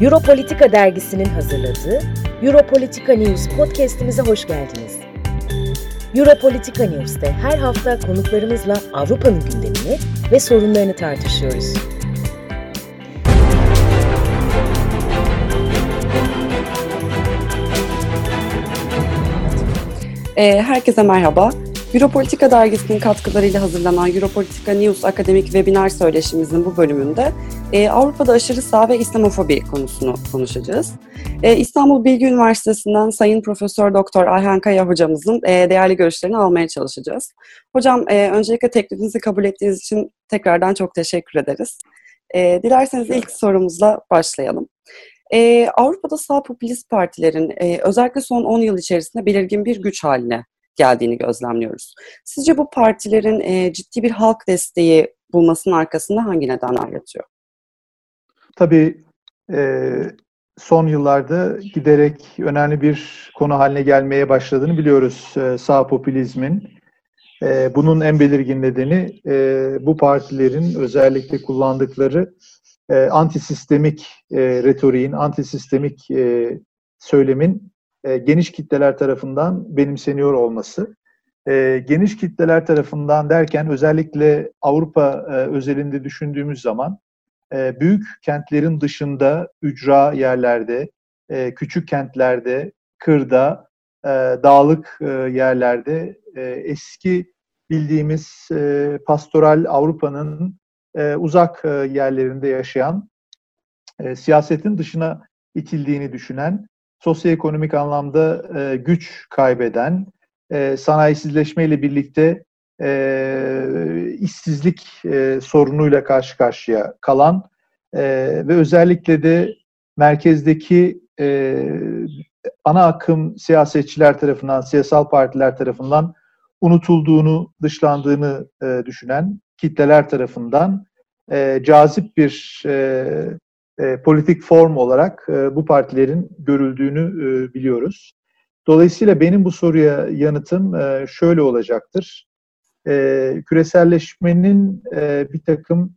Europolitika dergisinin hazırladığı Europolitika News podcast'imize hoş geldiniz. Europolitika News'te her hafta konuklarımızla Avrupa'nın gündemini ve sorunlarını tartışıyoruz. Ee, herkese merhaba. Europolitika dergisinin katkılarıyla hazırlanan Europolitika News akademik webinar söyleşimizin bu bölümünde e, Avrupa'da aşırı sağ ve İslamofobi konusunu konuşacağız. E, İstanbul Bilgi Üniversitesi'nden Sayın Profesör Doktor Ayhan Kaya hocamızın e, değerli görüşlerini almaya çalışacağız. Hocam e, öncelikle teklifinizi kabul ettiğiniz için tekrardan çok teşekkür ederiz. E, dilerseniz ilk sorumuzla başlayalım. Ee, Avrupa'da sağ popülist partilerin e, özellikle son 10 yıl içerisinde belirgin bir güç haline geldiğini gözlemliyoruz. Sizce bu partilerin e, ciddi bir halk desteği bulmasının arkasında hangi nedenler yatıyor? Tabii e, son yıllarda giderek önemli bir konu haline gelmeye başladığını biliyoruz e, sağ popülizmin. E, bunun en belirgin nedeni e, bu partilerin özellikle kullandıkları e, antisistemik e, retoriğin, antisistemik e, söylemin e, geniş kitleler tarafından benimseniyor olması. E, geniş kitleler tarafından derken özellikle Avrupa e, özelinde düşündüğümüz zaman e, büyük kentlerin dışında ücra yerlerde, e, küçük kentlerde, kırda, e, dağlık e, yerlerde e, eski bildiğimiz e, pastoral Avrupa'nın e, uzak e, yerlerinde yaşayan, e, siyasetin dışına itildiğini düşünen, sosyoekonomik anlamda e, güç kaybeden, e, sanayisizleşmeyle birlikte e, işsizlik e, sorunuyla karşı karşıya kalan e, ve özellikle de merkezdeki e, ana akım siyasetçiler tarafından, siyasal partiler tarafından unutulduğunu, dışlandığını e, düşünen kitleler tarafından e, cazip bir e, e, politik form olarak e, bu partilerin görüldüğünü e, biliyoruz. Dolayısıyla benim bu soruya yanıtım e, şöyle olacaktır. E, küreselleşmenin e, bir takım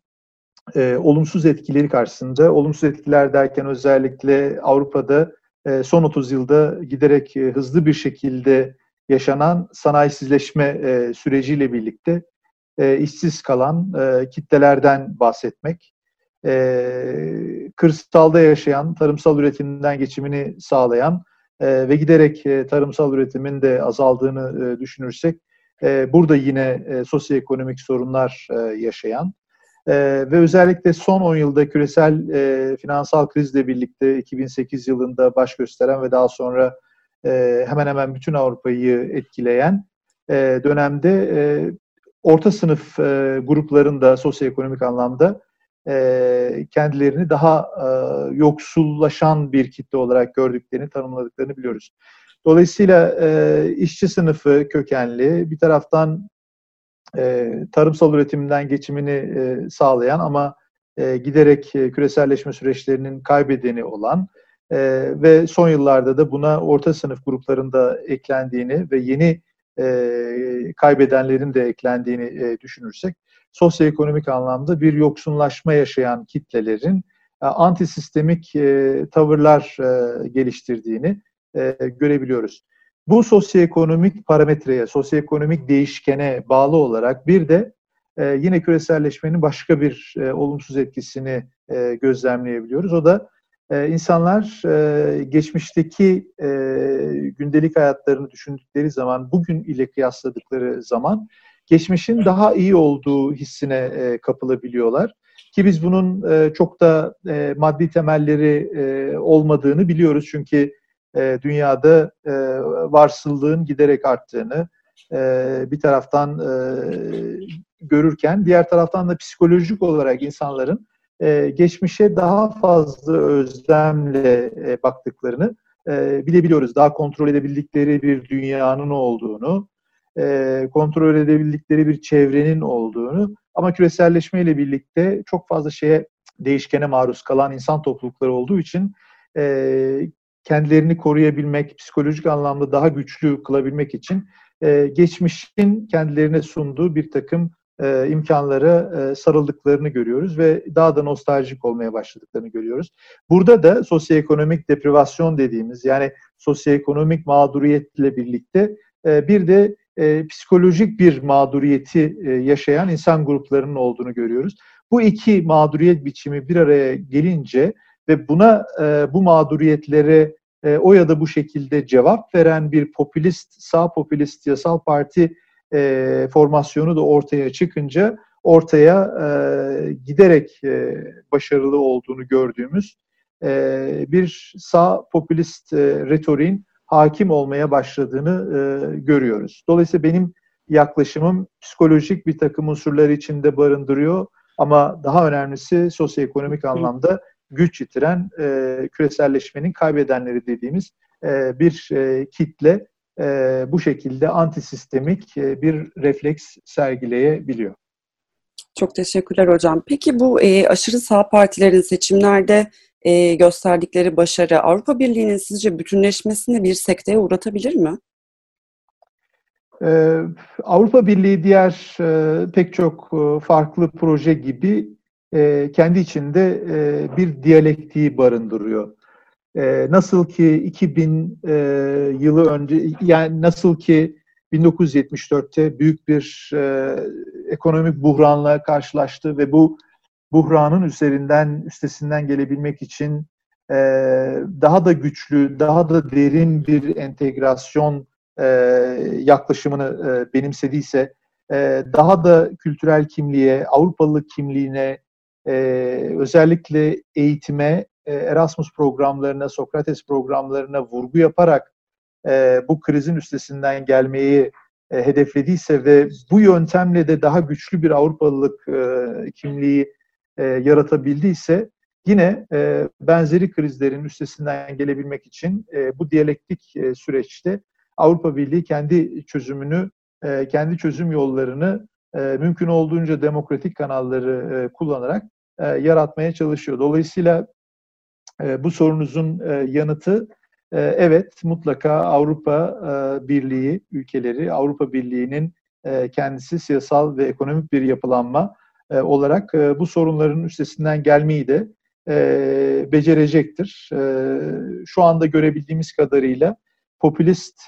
e, olumsuz etkileri karşısında, olumsuz etkiler derken özellikle Avrupa'da e, son 30 yılda giderek e, hızlı bir şekilde yaşanan sanayisizleşme e, süreciyle birlikte e, işsiz kalan e, kitlelerden bahsetmek, e, kırsalda yaşayan, tarımsal üretimden geçimini sağlayan e, ve giderek e, tarımsal üretimin de azaldığını e, düşünürsek, e, burada yine e, sosyoekonomik sorunlar e, yaşayan e, ve özellikle son 10 yılda küresel e, finansal krizle birlikte 2008 yılında baş gösteren ve daha sonra e, hemen hemen bütün Avrupa'yı etkileyen e, dönemde e, orta sınıf e, gruplarında sosyoekonomik anlamda e, kendilerini daha e, yoksullaşan bir kitle olarak gördüklerini, tanımladıklarını biliyoruz. Dolayısıyla e, işçi sınıfı kökenli, bir taraftan e, tarımsal üretimden geçimini e, sağlayan ama e, giderek e, küreselleşme süreçlerinin kaybedeni olan e, ve son yıllarda da buna orta sınıf gruplarında eklendiğini ve yeni e, kaybedenlerin de eklendiğini e, düşünürsek sosyoekonomik anlamda bir yoksunlaşma yaşayan kitlelerin e, antisistemik e, tavırlar e, geliştirdiğini görebiliyoruz. Bu sosyoekonomik parametreye, sosyoekonomik değişkene bağlı olarak bir de yine küreselleşmenin başka bir olumsuz etkisini gözlemleyebiliyoruz. O da insanlar geçmişteki gündelik hayatlarını düşündükleri zaman, bugün ile kıyasladıkları zaman geçmişin daha iyi olduğu hissine e, kapılabiliyorlar. Ki biz bunun e, çok da e, maddi temelleri e, olmadığını biliyoruz. Çünkü e, dünyada e, varsıllığın giderek arttığını e, bir taraftan e, görürken, diğer taraftan da psikolojik olarak insanların e, geçmişe daha fazla özlemle e, baktıklarını e, bilebiliyoruz. Daha kontrol edebildikleri bir dünyanın olduğunu, e, kontrol edebildikleri bir çevrenin olduğunu ama küreselleşmeyle birlikte çok fazla şeye değişkene maruz kalan insan toplulukları olduğu için e, kendilerini koruyabilmek, psikolojik anlamda daha güçlü kılabilmek için e, geçmişin kendilerine sunduğu bir takım e, imkanlara e, sarıldıklarını görüyoruz ve daha da nostaljik olmaya başladıklarını görüyoruz. Burada da sosyoekonomik deprivasyon dediğimiz yani sosyoekonomik mağduriyetle birlikte e, bir de e, psikolojik bir mağduriyeti e, yaşayan insan gruplarının olduğunu görüyoruz. Bu iki mağduriyet biçimi bir araya gelince ve buna e, bu mağduriyetlere e, o ya da bu şekilde cevap veren bir popülist, sağ popülist yasal parti e, formasyonu da ortaya çıkınca ortaya e, giderek e, başarılı olduğunu gördüğümüz e, bir sağ popülist e, retoriğin hakim olmaya başladığını e, görüyoruz. Dolayısıyla benim yaklaşımım psikolojik bir takım unsurları içinde barındırıyor ama daha önemlisi sosyoekonomik anlamda güç yitiren e, küreselleşmenin kaybedenleri dediğimiz e, bir e, kitle e, bu şekilde antisistemik e, bir refleks sergileyebiliyor. Çok teşekkürler hocam. Peki bu e, aşırı sağ partilerin seçimlerde e, gösterdikleri başarı Avrupa Birliği'nin sizce bütünleşmesini bir sekteye uğratabilir mi? Ee, Avrupa Birliği diğer e, pek çok e, farklı proje gibi e, kendi içinde e, bir diyalektiği barındırıyor. E, nasıl ki 2000 e, yılı önce, yani nasıl ki 1974'te büyük bir e, ekonomik buhranla karşılaştı ve bu buhranın üzerinden üstesinden gelebilmek için e, daha da güçlü, daha da derin bir entegrasyon e, yaklaşımını e, benimsediyse, e, daha da kültürel kimliğe, Avrupalılık kimliğine, e, özellikle eğitime, e, Erasmus programlarına, Sokrates programlarına vurgu yaparak e, bu krizin üstesinden gelmeyi e, hedeflediyse ve bu yöntemle de daha güçlü bir Avrupalılık e, kimliği e, yaratabildiyse yine e, benzeri krizlerin üstesinden gelebilmek için e, bu diyalektik e, süreçte Avrupa Birliği kendi çözümünü, e, kendi çözüm yollarını e, mümkün olduğunca demokratik kanalları e, kullanarak e, yaratmaya çalışıyor. Dolayısıyla e, bu sorunuzun e, yanıtı e, evet mutlaka Avrupa e, Birliği ülkeleri, Avrupa Birliği'nin e, kendisi siyasal ve ekonomik bir yapılanma e, olarak e, bu sorunların üstesinden gelmeyi de e, becerecektir. Şu anda görebildiğimiz kadarıyla popülist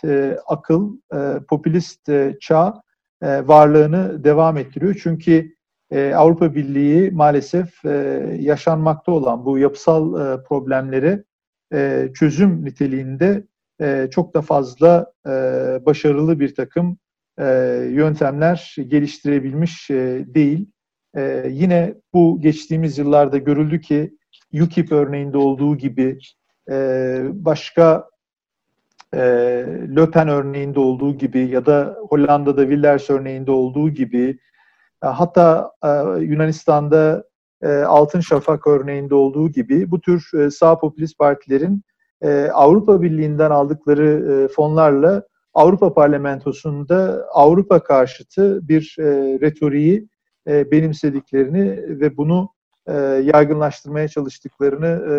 akıl, e, popülist çağ varlığını devam ettiriyor. Çünkü Avrupa Birliği maalesef yaşanmakta olan bu yapısal problemleri çözüm niteliğinde çok da fazla başarılı bir takım yöntemler geliştirebilmiş değil. E, yine bu geçtiğimiz yıllarda görüldü ki UKIP örneğinde olduğu gibi e, başka e, Le Pen örneğinde olduğu gibi ya da Hollanda'da Wilders örneğinde olduğu gibi e, hatta e, Yunanistan'da e, Altın Şafak örneğinde olduğu gibi bu tür e, sağ popülist partilerin e, Avrupa Birliği'nden aldıkları e, fonlarla Avrupa Parlamentosu'nda Avrupa karşıtı bir e, retoriği e, benimsediklerini ve bunu e, yaygınlaştırmaya çalıştıklarını e,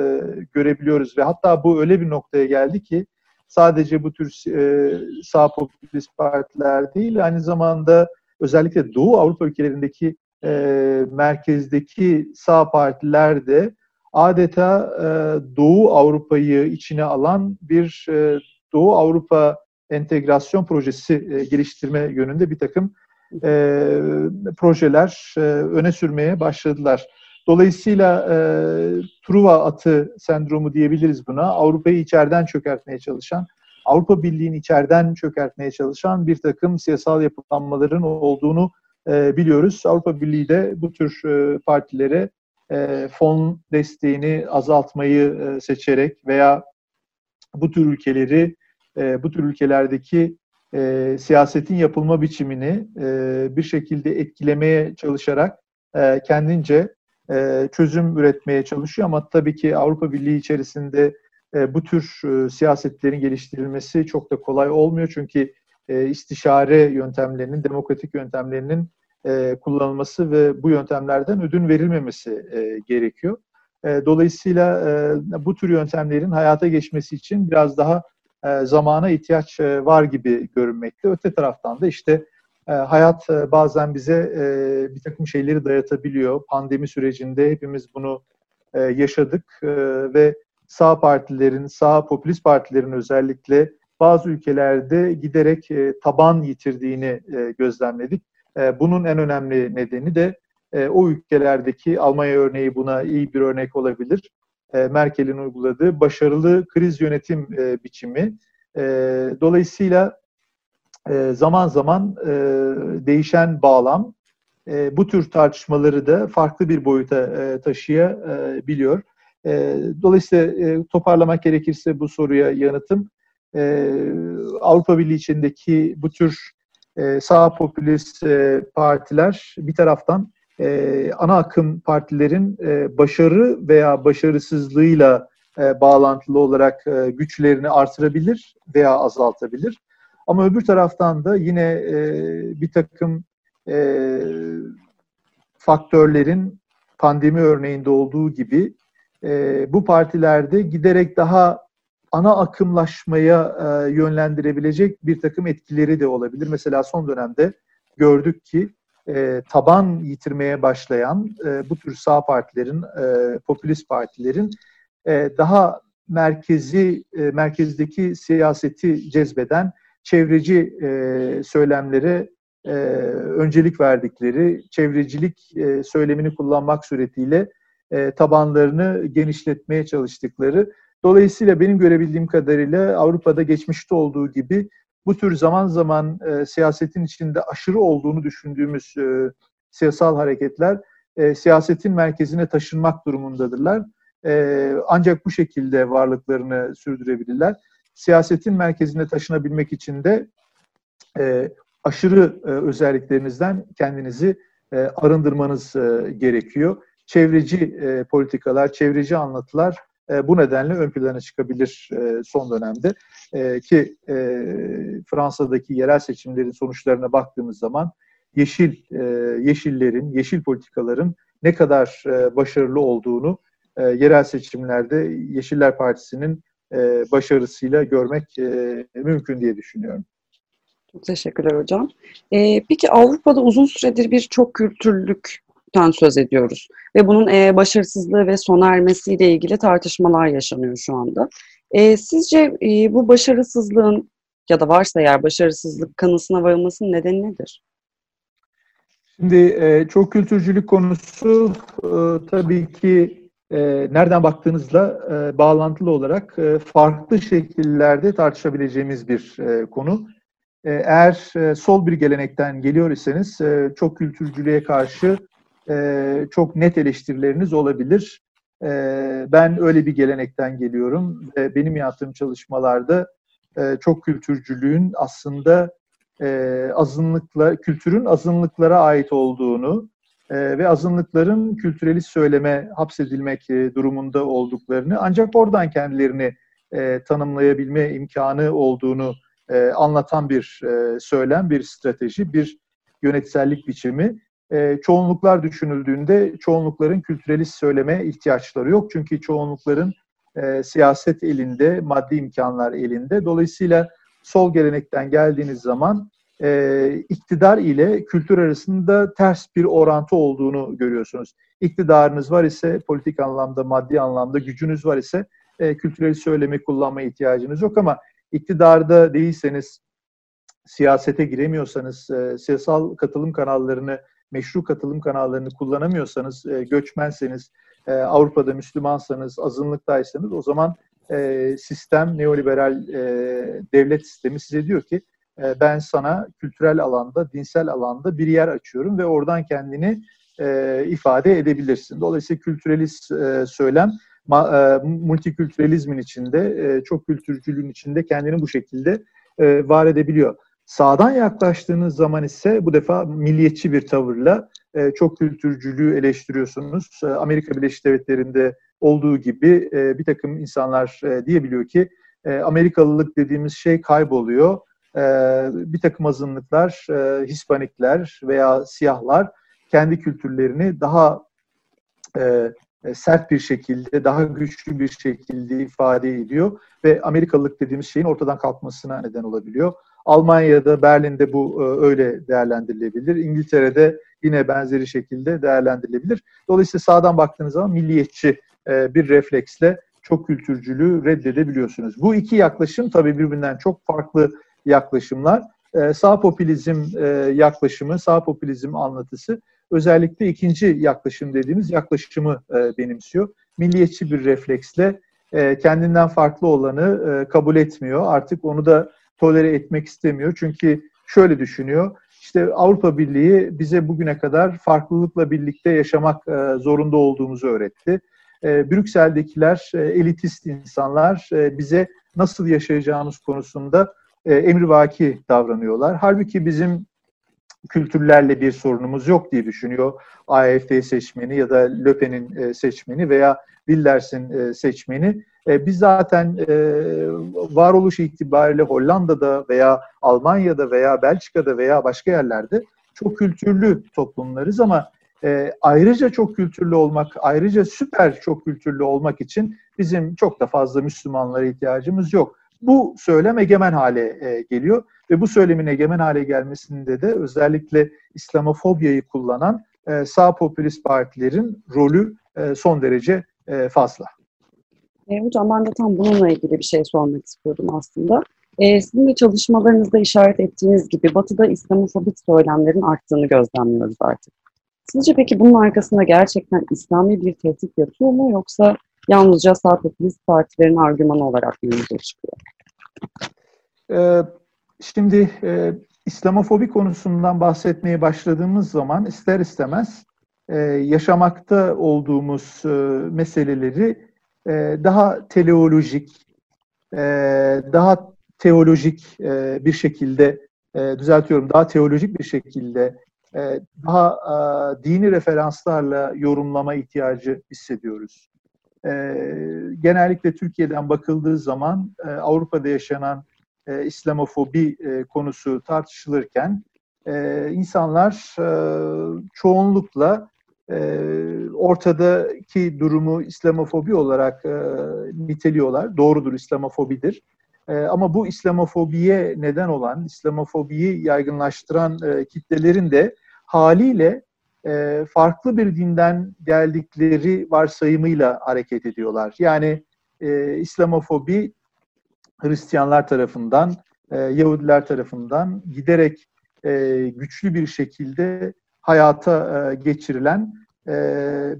görebiliyoruz. Ve hatta bu öyle bir noktaya geldi ki sadece bu tür e, sağ popülist partiler değil aynı zamanda özellikle Doğu Avrupa ülkelerindeki e, merkezdeki sağ partiler de adeta e, Doğu Avrupa'yı içine alan bir e, Doğu Avrupa entegrasyon projesi e, geliştirme yönünde bir takım e, projeler e, öne sürmeye başladılar. Dolayısıyla e, Truva atı sendromu diyebiliriz buna. Avrupa'yı içeriden çökertmeye çalışan, Avrupa Birliği'ni içeriden çökertmeye çalışan bir takım siyasal yapılanmaların olduğunu e, biliyoruz. Avrupa Birliği de bu tür e, partilere e, fon desteğini azaltmayı e, seçerek veya bu tür ülkeleri, e, bu tür ülkelerdeki e, siyasetin yapılma biçimini e, bir şekilde etkilemeye çalışarak e, kendince e, çözüm üretmeye çalışıyor. Ama tabii ki Avrupa Birliği içerisinde e, bu tür e, siyasetlerin geliştirilmesi çok da kolay olmuyor. Çünkü e, istişare yöntemlerinin, demokratik yöntemlerinin e, kullanılması ve bu yöntemlerden ödün verilmemesi e, gerekiyor. E, dolayısıyla e, bu tür yöntemlerin hayata geçmesi için biraz daha zamana ihtiyaç e, var gibi görünmekte. Öte taraftan da işte hayat bazen bize bir takım şeyleri dayatabiliyor. Pandemi sürecinde hepimiz bunu yaşadık ve sağ partilerin, sağ popülist partilerin özellikle bazı ülkelerde giderek taban yitirdiğini gözlemledik. bunun en önemli nedeni de o ülkelerdeki Almanya örneği buna iyi bir örnek olabilir. Merkel'in uyguladığı başarılı kriz yönetim biçimi. dolayısıyla zaman zaman değişen bağlam bu tür tartışmaları da farklı bir boyuta taşıyabiliyor. dolayısıyla toparlamak gerekirse bu soruya yanıtım Avrupa Birliği içindeki bu tür sağ popülist partiler bir taraftan ana akım partilerin başarı veya başarısızlığıyla bağlantılı olarak güçlerini artırabilir veya azaltabilir. Ama öbür taraftan da yine bir takım faktörlerin pandemi örneğinde olduğu gibi bu partilerde giderek daha ana akımlaşmaya e, yönlendirebilecek bir takım etkileri de olabilir. Mesela son dönemde gördük ki e, taban yitirmeye başlayan e, bu tür sağ partilerin, e, popülist partilerin e, daha merkezi e, merkezdeki siyaseti cezbeden çevreci e, söylemlere e, öncelik verdikleri, çevrecilik e, söylemini kullanmak suretiyle e, tabanlarını genişletmeye çalıştıkları Dolayısıyla benim görebildiğim kadarıyla Avrupa'da geçmişte olduğu gibi bu tür zaman zaman e, siyasetin içinde aşırı olduğunu düşündüğümüz e, siyasal hareketler e, siyasetin merkezine taşınmak durumundadırlar. E, ancak bu şekilde varlıklarını sürdürebilirler. Siyasetin merkezine taşınabilmek için de e, aşırı e, özelliklerinizden kendinizi e, arındırmanız e, gerekiyor. Çevreci e, politikalar, çevreci anlatılar e, bu nedenle ön plana çıkabilir e, son dönemde e, ki e, Fransa'daki yerel seçimlerin sonuçlarına baktığımız zaman yeşil e, yeşillerin, yeşil politikaların ne kadar e, başarılı olduğunu e, yerel seçimlerde Yeşiller Partisi'nin e, başarısıyla görmek e, mümkün diye düşünüyorum. Çok teşekkürler hocam. Ee, peki Avrupa'da uzun süredir bir çok kültürlük ten söz ediyoruz. Ve bunun e, başarısızlığı ve sona ermesiyle ilgili tartışmalar yaşanıyor şu anda. E, sizce e, bu başarısızlığın ya da varsa eğer başarısızlık kanısına varılmasının nedeni nedir? Şimdi e, çok kültürcülük konusu e, tabii ki e, nereden baktığınızla e, bağlantılı olarak e, farklı şekillerde tartışabileceğimiz bir e, konu. E, eğer e, sol bir gelenekten geliyor iseniz e, çok kültürcülüğe karşı e, çok net eleştirileriniz olabilir. E, ben öyle bir gelenekten geliyorum ve benim yaptığım çalışmalarda e, çok kültürcülüğün aslında e, azınlıkla kültürün azınlıklara ait olduğunu e, ve azınlıkların kültüreli söyleme hapsedilmek e, durumunda olduklarını ancak oradan kendilerini e, tanımlayabilme imkanı olduğunu e, anlatan bir e, söylem, bir strateji, bir yönetsellik biçimi e, çoğunluklar düşünüldüğünde çoğunlukların kültürelist söyleme ihtiyaçları yok. Çünkü çoğunlukların e, siyaset elinde, maddi imkanlar elinde. Dolayısıyla sol gelenekten geldiğiniz zaman e, iktidar ile kültür arasında ters bir orantı olduğunu görüyorsunuz. İktidarınız var ise politik anlamda, maddi anlamda gücünüz var ise e, kültürel söylemi kullanma ihtiyacınız yok ama iktidarda değilseniz, siyasete giremiyorsanız, e, siyasal katılım kanallarını meşru katılım kanallarını kullanamıyorsanız, e, göçmenseniz, e, Avrupa'da Müslümansanız, azınlıktaysanız o zaman e, sistem, neoliberal e, devlet sistemi size diyor ki e, ben sana kültürel alanda, dinsel alanda bir yer açıyorum ve oradan kendini e, ifade edebilirsin. Dolayısıyla kültürelist e, söylem ma, e, multikültürelizmin içinde, e, çok kültürcülüğün içinde kendini bu şekilde e, var edebiliyor. Sağdan yaklaştığınız zaman ise bu defa milliyetçi bir tavırla e, çok kültürcülüğü eleştiriyorsunuz. E, Amerika Birleşik Devletleri'nde olduğu gibi e, bir takım insanlar e, diyebiliyor ki e, Amerikalılık dediğimiz şey kayboluyor. E, bir takım azınlıklar, e, Hispanikler veya siyahlar kendi kültürlerini daha e, sert bir şekilde, daha güçlü bir şekilde ifade ediyor ve Amerikalılık dediğimiz şeyin ortadan kalkmasına neden olabiliyor. Almanya'da, Berlin'de bu e, öyle değerlendirilebilir. İngiltere'de yine benzeri şekilde değerlendirilebilir. Dolayısıyla sağdan baktığınız zaman milliyetçi e, bir refleksle çok kültürcülüğü reddedebiliyorsunuz. Bu iki yaklaşım tabii birbirinden çok farklı yaklaşımlar. E, sağ popülizm yaklaşımı, sağ popülizm anlatısı özellikle ikinci yaklaşım dediğimiz yaklaşımı benimsiyor. Milliyetçi bir refleksle kendinden farklı olanı kabul etmiyor. Artık onu da tolere etmek istemiyor. Çünkü şöyle düşünüyor. İşte Avrupa Birliği bize bugüne kadar farklılıkla birlikte yaşamak e, zorunda olduğumuzu öğretti. E, Brüksel'dekiler e, elitist insanlar bize nasıl yaşayacağımız konusunda emrivaki davranıyorlar. Halbuki bizim kültürlerle bir sorunumuz yok diye düşünüyor AFD seçmeni ya da Löpen'in seçmeni veya Wilders'in e, seçmeni. E, biz zaten e, varoluş itibariyle Hollanda'da veya Almanya'da veya Belçika'da veya başka yerlerde çok kültürlü toplumlarız ama e, ayrıca çok kültürlü olmak, ayrıca süper çok kültürlü olmak için bizim çok da fazla Müslümanlara ihtiyacımız yok. Bu söylem egemen hale e, geliyor ve bu söylemin egemen hale gelmesinde de özellikle İslamofobiyayı kullanan e, sağ popülist partilerin rolü e, son derece e, fazla. E, hocam ben de tam bununla ilgili bir şey sormak istiyordum aslında. E, sizin de çalışmalarınızda işaret ettiğiniz gibi Batı'da İslamofobik söylemlerin arttığını gözlemliyoruz artık. Sizce peki bunun arkasında gerçekten İslami bir tehdit yatıyor mu yoksa yalnızca sağ popülist partilerin argümanı olarak mı çıkıyor? Ee, şimdi e, İslamofobi konusundan bahsetmeye başladığımız zaman ister istemez e, yaşamakta olduğumuz e, meseleleri e, daha teleolojik, e, daha teolojik e, bir şekilde e, düzeltiyorum, daha teolojik bir şekilde e, daha e, dini referanslarla yorumlama ihtiyacı hissediyoruz. E, genellikle Türkiye'den bakıldığı zaman e, Avrupa'da yaşanan e, İslamofobi e, konusu tartışılırken e, insanlar e, çoğunlukla e, ortadaki durumu İslamofobi olarak e, niteliyorlar. Doğrudur, İslamofobidir. E, ama bu İslamofobiye neden olan, İslamofobiyi yaygınlaştıran e, kitlelerin de haliyle e, farklı bir dinden geldikleri varsayımıyla hareket ediyorlar. Yani e, İslamofobi Hristiyanlar tarafından, e, Yahudiler tarafından giderek e, güçlü bir şekilde hayata e, geçirilen e,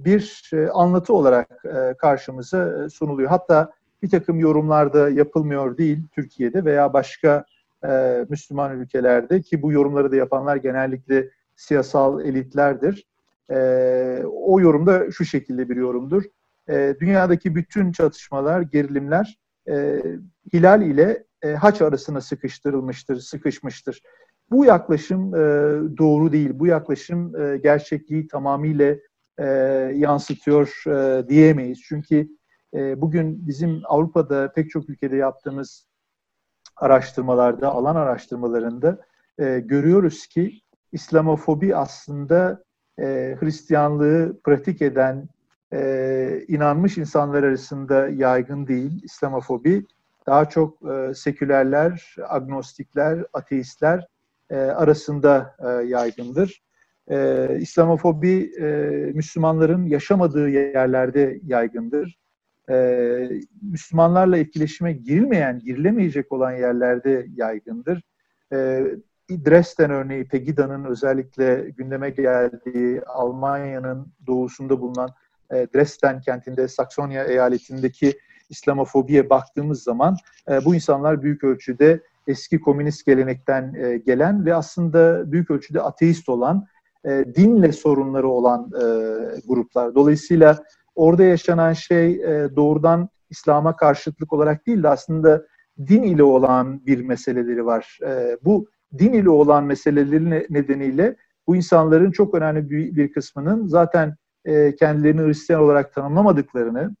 bir e, anlatı olarak karşımıza sunuluyor. Hatta bir takım yorumlarda yapılmıyor değil Türkiye'de veya başka Müslüman ülkelerde ki bu yorumları da yapanlar genellikle siyasal elitlerdir. O yorumda şu şekilde bir yorumdur. Dünyadaki bütün çatışmalar, gerilimler hilal ile haç arasına sıkıştırılmıştır, sıkışmıştır. Bu yaklaşım e, doğru değil. Bu yaklaşım e, gerçekliği tamamıyla e, yansıtıyor e, diyemeyiz. Çünkü e, bugün bizim Avrupa'da pek çok ülkede yaptığımız araştırmalarda, alan araştırmalarında e, görüyoruz ki İslamofobi aslında e, Hristiyanlığı pratik eden, e, inanmış insanlar arasında yaygın değil. İslamofobi daha çok e, sekülerler, agnostikler, ateistler e, arasında e, yaygındır. E, İslamofobi Müslümanların yaşamadığı yerlerde yaygındır. Müslümanlarla etkileşime girilmeyen, girilemeyecek olan yerlerde yaygındır. Dresden örneği, Pegida'nın özellikle gündeme geldiği Almanya'nın doğusunda bulunan Dresden kentinde, Saksonya eyaletindeki İslamofobiye baktığımız zaman bu insanlar büyük ölçüde eski komünist gelenekten e, gelen ve aslında büyük ölçüde ateist olan, e, dinle sorunları olan e, gruplar. Dolayısıyla orada yaşanan şey doğrudan İslam'a karşıtlık olarak değil de aslında din ile olan bir meseleleri var. Bu din ile olan meseleleri nedeniyle bu insanların çok önemli bir, kısmının zaten kendilerini Hristiyan olarak tanımlamadıklarını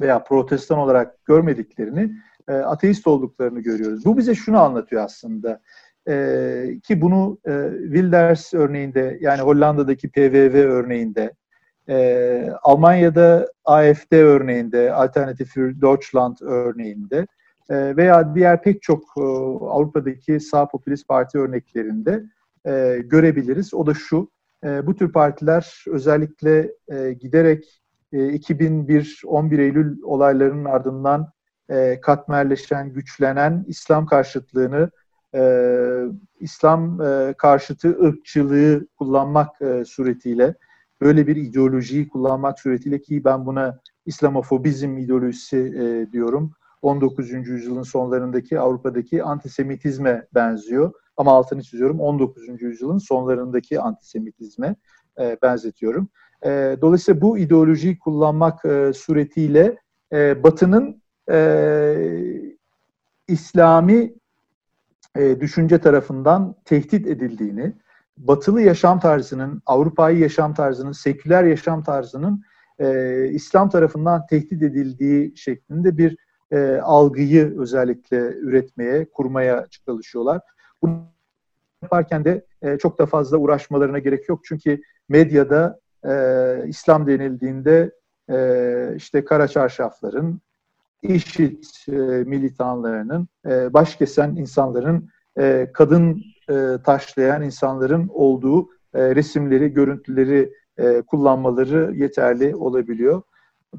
veya protestan olarak görmediklerini, e, ateist olduklarını görüyoruz. Bu bize şunu anlatıyor aslında. E, ki bunu e, Wilders örneğinde yani Hollanda'daki PVV örneğinde e, Almanya'da AFD örneğinde, Alternative für Deutschland örneğinde e, veya diğer pek çok e, Avrupa'daki sağ popülist parti örneklerinde e, görebiliriz. O da şu, e, bu tür partiler özellikle e, giderek e, 2001 11 Eylül olaylarının ardından e, katmerleşen, güçlenen İslam karşıtlığını, e, İslam e, karşıtı ırkçılığı kullanmak e, suretiyle, böyle bir ideolojiyi kullanmak suretiyle ki ben buna İslamofobizm ideolojisi e, diyorum. 19. yüzyılın sonlarındaki Avrupa'daki antisemitizme benziyor. Ama altını çiziyorum 19. yüzyılın sonlarındaki antisemitizme e, benzetiyorum. E, dolayısıyla bu ideolojiyi kullanmak e, suretiyle e, Batı'nın İslami e, düşünce tarafından tehdit edildiğini, batılı yaşam tarzının, Avrupa'yı yaşam tarzının, seküler yaşam tarzının e, İslam tarafından tehdit edildiği şeklinde bir e, algıyı özellikle üretmeye, kurmaya çalışıyorlar. Bunu yaparken de e, çok da fazla uğraşmalarına gerek yok. Çünkü medyada e, İslam denildiğinde e, işte kara çarşafların, IŞİD e, militanlarının, e, baş kesen insanların, e, kadın e, taşlayan insanların olduğu e, resimleri, görüntüleri e, kullanmaları yeterli olabiliyor.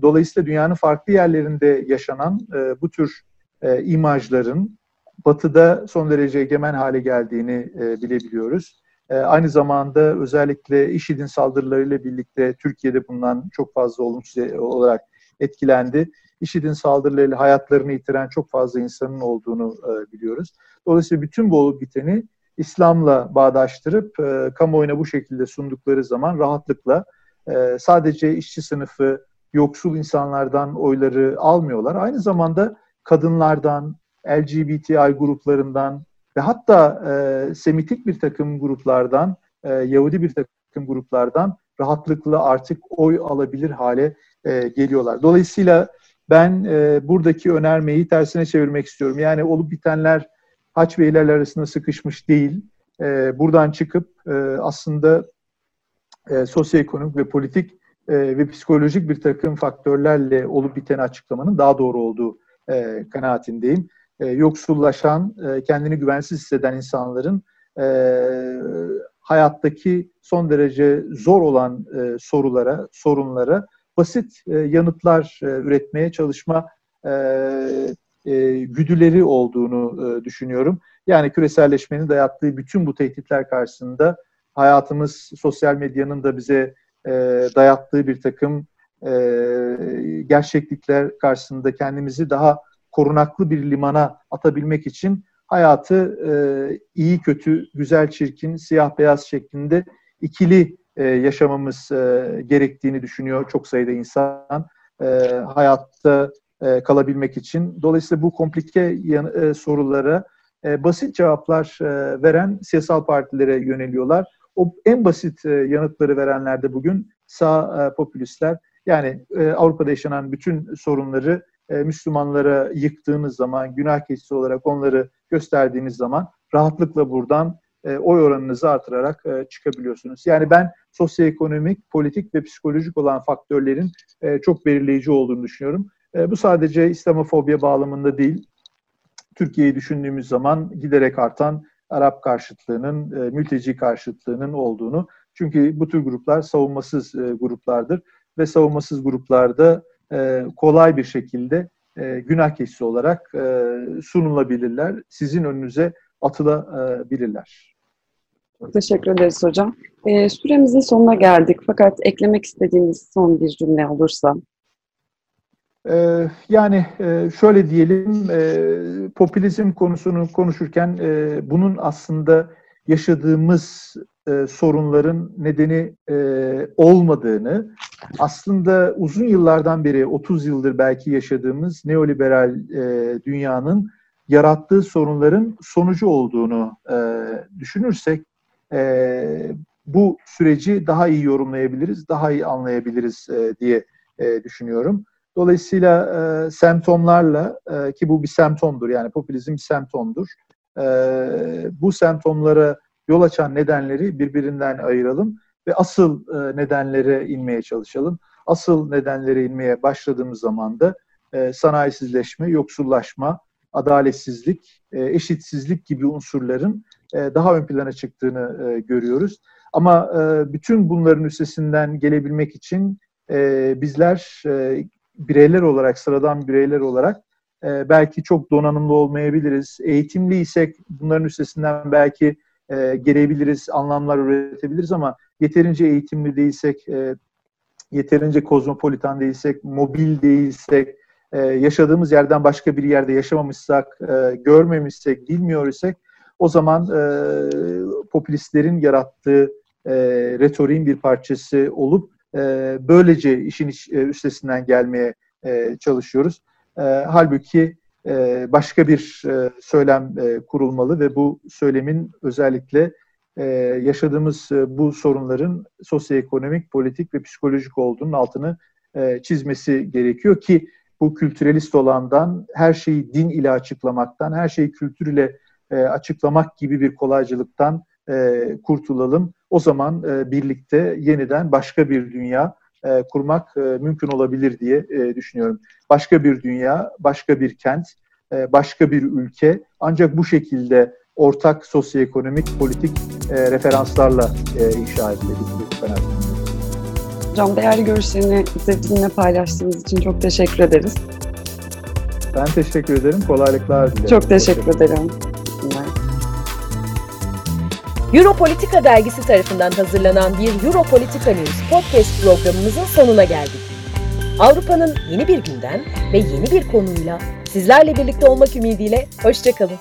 Dolayısıyla dünyanın farklı yerlerinde yaşanan e, bu tür e, imajların Batı'da son derece egemen hale geldiğini e, bilebiliyoruz. E, aynı zamanda özellikle IŞİD'in saldırılarıyla birlikte Türkiye'de bundan çok fazla olumsuz olarak etkilendi. IŞİD'in saldırılarıyla hayatlarını yitiren çok fazla insanın olduğunu e, biliyoruz. Dolayısıyla bütün bu olup biteni İslam'la bağdaştırıp e, kamuoyuna bu şekilde sundukları zaman rahatlıkla e, sadece işçi sınıfı, yoksul insanlardan oyları almıyorlar. Aynı zamanda kadınlardan, LGBTI gruplarından ve hatta e, Semitik bir takım gruplardan, e, Yahudi bir takım gruplardan rahatlıkla artık oy alabilir hale e, geliyorlar. Dolayısıyla ben e, buradaki önermeyi tersine çevirmek istiyorum. Yani olup bitenler haç ve ilerler arasında sıkışmış değil. E, buradan çıkıp e, aslında e, sosyoekonomik ve politik e, ve psikolojik bir takım faktörlerle olup biteni açıklamanın daha doğru olduğu e, kanaatindeyim. E, yoksullaşan, e, kendini güvensiz hisseden insanların e, hayattaki son derece zor olan e, sorulara, sorunlara basit e, yanıtlar e, üretmeye çalışma e, güdüleri olduğunu düşünüyorum. Yani küreselleşmenin dayattığı bütün bu tehditler karşısında hayatımız sosyal medyanın da bize dayattığı bir takım gerçeklikler karşısında kendimizi daha korunaklı bir limana atabilmek için hayatı iyi kötü, güzel çirkin, siyah beyaz şeklinde ikili e, yaşamamız e, gerektiğini düşünüyor çok sayıda insan e, hayatta kalabilmek için. Dolayısıyla bu komplike sorulara basit cevaplar veren siyasal partilere yöneliyorlar. O en basit e, yanıtları verenler de bugün sağ e, popülistler. Yani Avrupa'da yaşanan bütün sorunları Müslümanlara yıktığınız zaman, günah keçisi olarak onları gösterdiğiniz zaman rahatlıkla buradan e, oy oranınızı artırarak e, çıkabiliyorsunuz. Yani ben sosyoekonomik, politik ve psikolojik olan faktörlerin e, çok belirleyici olduğunu düşünüyorum. Bu sadece İslamofobiya bağlamında değil, Türkiye'yi düşündüğümüz zaman giderek artan Arap karşıtlığının, e, mülteci karşıtlığının olduğunu. Çünkü bu tür gruplar savunmasız gruplardır ve savunmasız gruplarda kolay bir şekilde e, günah keçisi olarak sunulabilirler. Sizin önünüze atılabilirler. Çok teşekkür ederiz hocam. E, süremizin sonuna geldik fakat eklemek istediğiniz son bir cümle olursa. Ee, yani e, şöyle diyelim, e, popülizm konusunu konuşurken e, bunun aslında yaşadığımız sorunların nedeni olmadığını, aslında uzun yıllardan beri, 30 yıldır belki yaşadığımız neoliberal dünyanın yarattığı sorunların sonucu olduğunu düşünürsek, bu süreci daha iyi yorumlayabiliriz, daha iyi anlayabiliriz diye düşünüyorum. Dolayısıyla e, semptomlarla e, ki bu bir semptomdur yani popülizm bir semptomdur. E, bu semptomlara yol açan nedenleri birbirinden ayıralım ve asıl e, nedenlere inmeye çalışalım. Asıl nedenlere inmeye başladığımız zaman da e, sanayisizleşme, yoksullaşma, adaletsizlik, e, eşitsizlik gibi unsurların e, daha ön plana çıktığını e, görüyoruz. Ama bütün bunların üstesinden gelebilmek için bizler bireyler olarak, sıradan bireyler olarak belki çok donanımlı olmayabiliriz. Eğitimliysek bunların üstesinden belki gelebiliriz, anlamlar üretebiliriz ama yeterince eğitimli değilsek, e, yeterince kozmopolitan değilsek, mobil değilsek, e, yaşadığımız yerden başka bir yerde yaşamamışsak, e, görmemişsek, bilmiyor isek o zaman e, popülistlerin yarattığı e, retoriğin bir parçası olup e, böylece işin iç, e, üstesinden gelmeye e, çalışıyoruz. E, halbuki e, başka bir e, söylem e, kurulmalı ve bu söylemin özellikle e, yaşadığımız e, bu sorunların sosyoekonomik, politik ve psikolojik olduğunun altını e, çizmesi gerekiyor ki bu kültürelist olandan her şeyi din ile açıklamaktan, her şeyi kültür ile e, açıklamak gibi bir kolaycılıktan e, kurtulalım. O zaman e, birlikte yeniden başka bir dünya e, kurmak e, mümkün olabilir diye e, düşünüyorum. Başka bir dünya, başka bir kent, e, başka bir ülke ancak bu şekilde ortak sosyoekonomik, politik e, referanslarla e, inşa edilebilir. Hocam değerli görüşlerini bizimle paylaştığınız için çok teşekkür ederiz. Ben teşekkür ederim. Kolaylıklar dilerim. Çok teşekkür ederim. Europolitika dergisi tarafından hazırlanan bir Europolitika News podcast programımızın sonuna geldik. Avrupa'nın yeni bir günden ve yeni bir konuyla sizlerle birlikte olmak ümidiyle hoşçakalın.